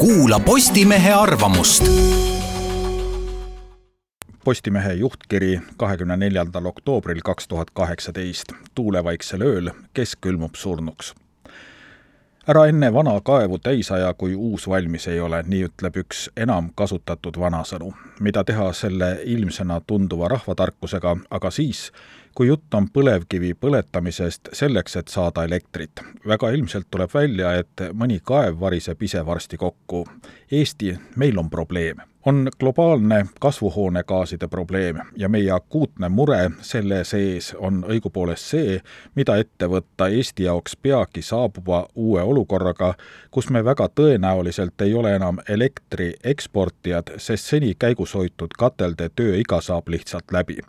kuula Postimehe arvamust. Postimehe juhtkiri kahekümne neljandal oktoobril kaks tuhat kaheksateist. tuulevaiksel ööl, kes külmub surnuks ära enne vana kaevu täis aja, kui uus valmis ei ole, nii ütleb üks enam kasutatud vanasõnu. mida teha selle ilmsena tunduva rahvatarkusega, aga siis, kui jutt on põlevkivi põletamisest selleks, et saada elektrit. väga ilmselt tuleb välja, et mõni kaev variseb ise varsti kokku. Eesti, meil on probleem on globaalne kasvuhoonegaaside probleem ja meie akuutne mure selle sees on õigupoolest see, mida ette võtta Eesti jaoks peagi saabuva uue olukorraga, kus me väga tõenäoliselt ei ole enam elektri eksportijad, sest seni käigus hoitud katelde tööiga saab lihtsalt läbi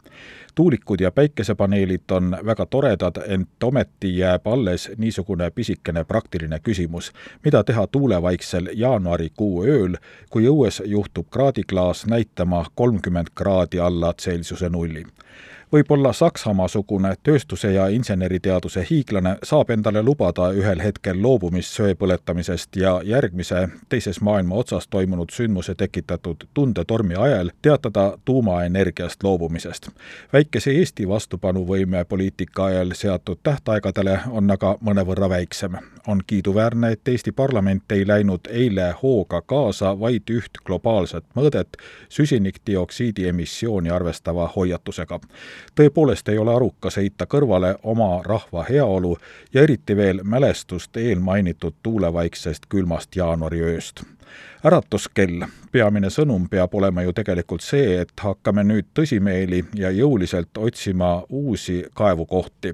tuulikud ja päikesepaneelid on väga toredad, ent ometi jääb alles niisugune pisikene praktiline küsimus, mida teha tuulevaiksel jaanuarikuu ööl, kui õues juhtub kraadiklaas näitama kolmkümmend kraadi alla Celsiuse nulli võib-olla Saksamaa-sugune tööstuse ja inseneriteaduse hiiglane saab endale lubada ühel hetkel loobumist söe põletamisest ja järgmise teises maailma otsas toimunud sündmuse tekitatud tundetormi ajal teatada tuumaenergiast loobumisest. väikese Eesti vastupanuvõime poliitika ajal seatud tähtaegadele on aga mõnevõrra väiksem. on kiiduväärne, et Eesti parlament ei läinud eile hooga kaasa vaid üht globaalset mõõdet süsinikdioksiidi emissiooni arvestava hoiatusega tõepoolest ei ole arukas heita kõrvale oma rahva heaolu ja eriti veel mälestust eelmainitud tuulevaiksest külmast jaanuariööst äratuskell, peamine sõnum peab olema ju tegelikult see, et hakkame nüüd tõsimeeli ja jõuliselt otsima uusi kaevukohti.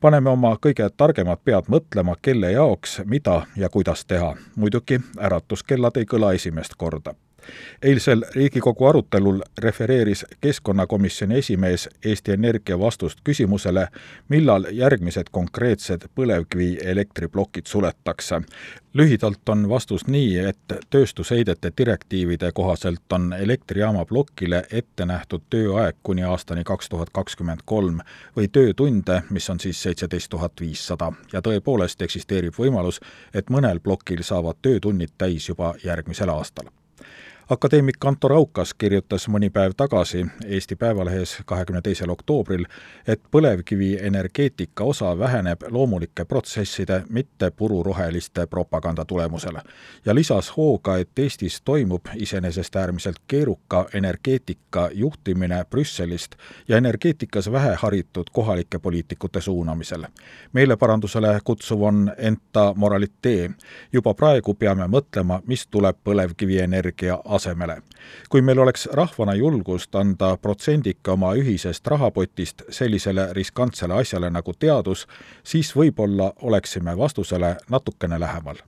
paneme oma kõige targemad pead mõtlema, kelle jaoks, mida ja kuidas teha. muidugi äratuskellad ei kõla esimest korda eilsel Riigikogu arutelul refereeris Keskkonnakomisjoni esimees Eesti Energia vastust küsimusele, millal järgmised konkreetsed põlevkivielektriplokid suletakse. lühidalt on vastus nii, et tööstusheidete direktiivide kohaselt on elektrijaama plokile ette nähtud tööaeg kuni aastani kaks tuhat kakskümmend kolm või töötunde, mis on siis seitseteist tuhat viissada ja tõepoolest eksisteerib võimalus, et mõnel plokil saavad töötunnid täis juba järgmisel aastal akadeemik Kanto Raukas kirjutas mõni päev tagasi Eesti Päevalehes kahekümne teisel oktoobril, et põlevkivienergeetika osa väheneb loomulike protsesside, mitte pururoheliste propaganda tulemusel. ja lisas hooga, et Eestis toimub iseenesest äärmiselt keeruka energeetika juhtimine Brüsselist ja energeetikas väheharitud kohalike poliitikute suunamisel. meeleparandusele kutsuv on enta moralitee. juba praegu peame mõtlema, mis tuleb põlevkivienergia asemele. kui meil oleks rahvana julgust anda protsendike oma ühisest rahapotist sellisele riskantsele asjale nagu teadus, siis võib-olla oleksime vastusele natukene lähemal